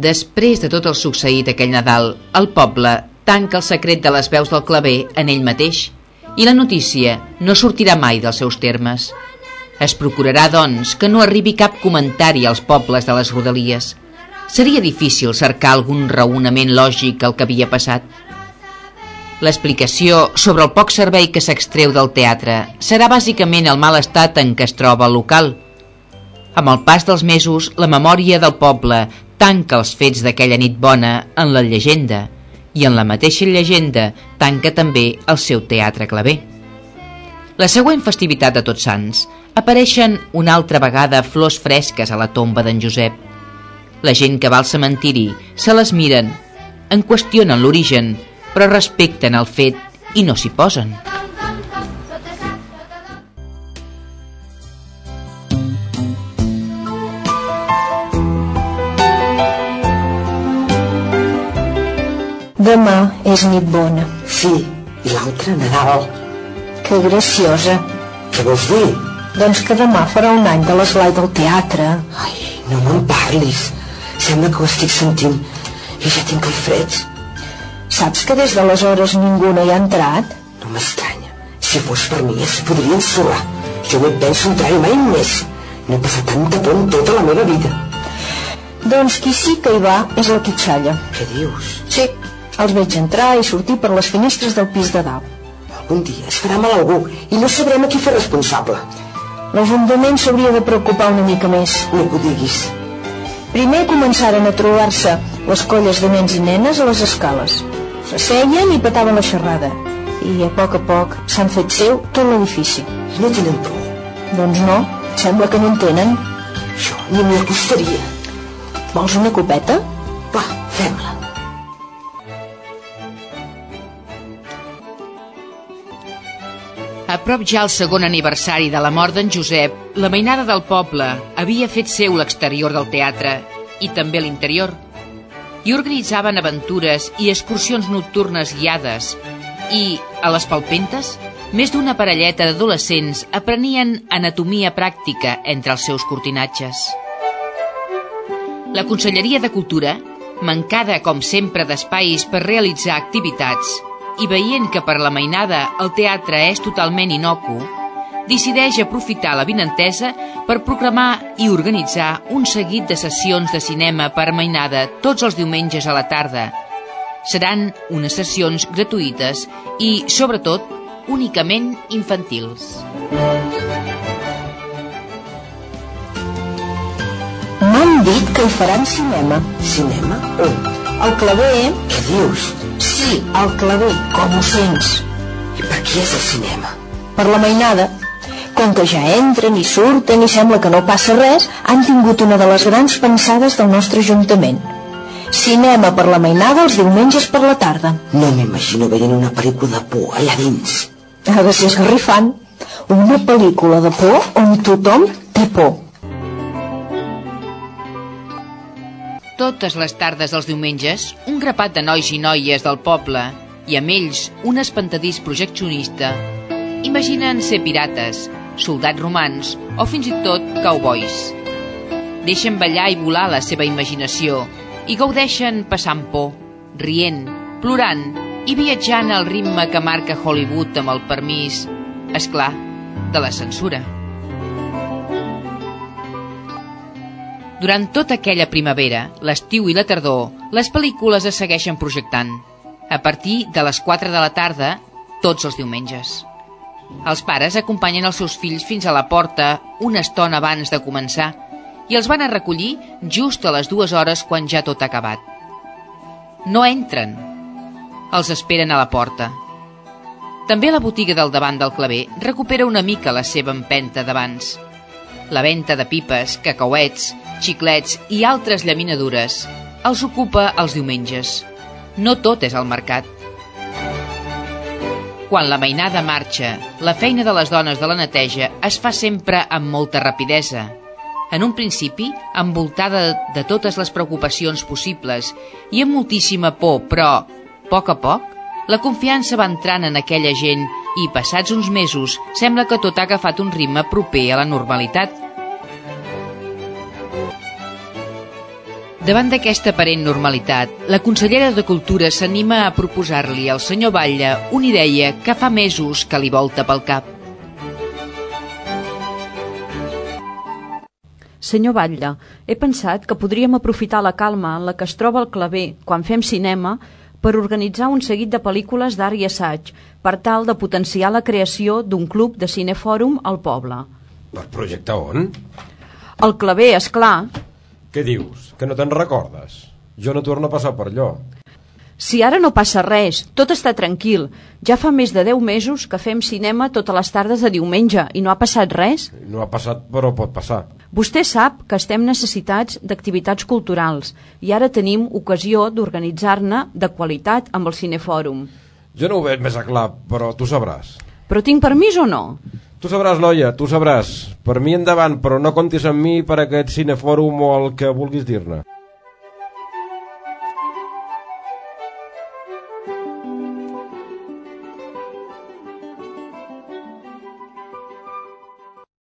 Després de tot el succeït aquell Nadal, el poble tanca el secret de les veus del claver en ell mateix i la notícia no sortirà mai dels seus termes. Es procurarà, doncs, que no arribi cap comentari als pobles de les rodalies. Seria difícil cercar algun raonament lògic al que havia passat. L'explicació sobre el poc servei que s'extreu del teatre serà bàsicament el mal estat en què es troba el local. Amb el pas dels mesos, la memòria del poble tanca els fets d'aquella nit bona en la llegenda i en la mateixa llegenda tanca també el seu teatre claver. La següent festivitat de Tots Sants apareixen una altra vegada flors fresques a la tomba d'en Josep. La gent que va al cementiri se les miren, en qüestionen l'origen, però respecten el fet i no s'hi posen. Demà és nit bona. Sí, i l'altre Nadal. Que graciosa. Què vols dir? Doncs que demà farà un any de l'esglai del teatre. Ai, no me'n parlis. Sembla que ho estic sentint i ja tinc el fred. Saps que des d'aleshores ningú no hi ha entrat? No m'estranya. Si fos per mi es podria ensorrar. Jo no hi penso entrar-hi mai més. No he passat tanta por en tota la meva vida. Doncs qui sí que hi va és la quitxalla. Què dius? Sí, els veig entrar i sortir per les finestres del pis de dalt. Algun dia es farà mal algú i no sabrem a qui fer responsable. L'Ajuntament s'hauria de preocupar una mica més. No que ho diguis. Primer començaren a trobar-se les colles de nens i nenes a les escales. S'asseien i petaven la xerrada. I a poc a poc s'han fet seu tot l'edifici. I no tenen por. Doncs no, sembla que no en tenen. Jo ni m'hi acostaria. Vols una copeta? Va, fem-la. A prop ja el segon aniversari de la mort d'en Josep, la mainada del poble havia fet seu l'exterior del teatre i també l'interior i organitzaven aventures i excursions nocturnes guiades i, a les palpentes, més d'una parelleta d'adolescents aprenien anatomia pràctica entre els seus cortinatges. La Conselleria de Cultura, mancada com sempre d'espais per realitzar activitats, i veient que per la mainada el teatre és totalment inocu, decideix aprofitar la vinentesa per proclamar i organitzar un seguit de sessions de cinema per mainada tots els diumenges a la tarda. Seran unes sessions gratuïtes i, sobretot, únicament infantils. M'han dit que hi faran cinema. Cinema? On? El claver... Què dius? Sí, el claver, com ho sents. I per qui és el cinema? Per la mainada. Com que ja entren i surten i sembla que no passa res, han tingut una de les grans pensades del nostre Ajuntament. Cinema per la mainada els diumenges per la tarda. No m'imagino veient una pel·lícula de por allà dins. Ha de ser esgarrifant. Una pel·lícula de por on tothom té por. Totes les tardes dels diumenges, un grapat de nois i noies del poble i amb ells un espantadís projeccionista imaginen ser pirates, soldats romans o fins i tot cowboys. Deixen ballar i volar la seva imaginació i gaudeixen passant por, rient, plorant i viatjant al ritme que marca Hollywood amb el permís, és clar, de la censura. Durant tota aquella primavera, l'estiu i la tardor, les pel·lícules es segueixen projectant. A partir de les 4 de la tarda, tots els diumenges. Els pares acompanyen els seus fills fins a la porta una estona abans de començar i els van a recollir just a les dues hores quan ja tot ha acabat. No entren. Els esperen a la porta. També la botiga del davant del claver recupera una mica la seva empenta d'abans. La venda de pipes, cacauets, xiclets i altres llaminadures els ocupa els diumenges. No tot és al mercat. Quan la mainada marxa, la feina de les dones de la neteja es fa sempre amb molta rapidesa. En un principi, envoltada de totes les preocupacions possibles i amb moltíssima por, però, a poc a poc, la confiança va entrant en aquella gent i, passats uns mesos, sembla que tot ha agafat un ritme proper a la normalitat. Davant d'aquesta aparent normalitat, la consellera de Cultura s'anima a proposar-li al senyor Batlle una idea que fa mesos que li volta pel cap. Senyor Batlle, he pensat que podríem aprofitar la calma en la que es troba el claver quan fem cinema per organitzar un seguit de pel·lícules d'art i assaig per tal de potenciar la creació d'un club de cinefòrum al poble. Per projectar on? El claver, és clar. Què dius? Que no te'n recordes? Jo no torno a passar per allò. Si ara no passa res, tot està tranquil. Ja fa més de 10 mesos que fem cinema totes les tardes de diumenge i no ha passat res. No ha passat, però pot passar. Vostè sap que estem necessitats d'activitats culturals i ara tenim ocasió d'organitzar-ne de qualitat amb el Cinefòrum. Jo no ho veig més a clar, però tu sabràs. Però tinc permís o no? Tu sabràs, noia, tu sabràs. Per mi endavant, però no comptis amb mi per aquest cinefòrum o el que vulguis dir-ne.